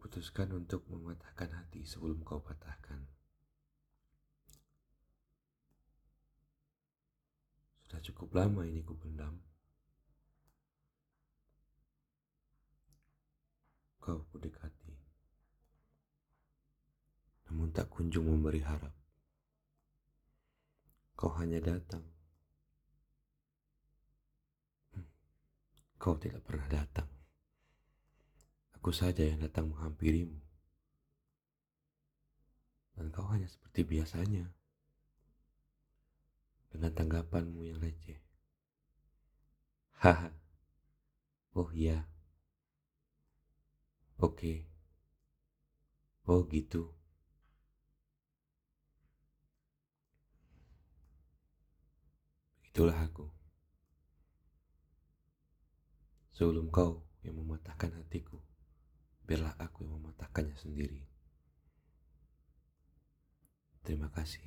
putuskan untuk mematahkan hati sebelum kau patahkan. Sudah cukup lama ini ku pendam. Kau ku dekati. Namun tak kunjung memberi harap. Kau hanya datang. Hmm, kau tidak pernah datang. Aku saja yang datang menghampirimu. Dan kau hanya seperti biasanya. Dengan tanggapanmu yang receh. Haha. Oh iya. Oke. Oh gitu. Begitulah aku. Sebelum kau yang mematahkan hatiku biarlah aku yang mematahkannya sendiri. Terima kasih.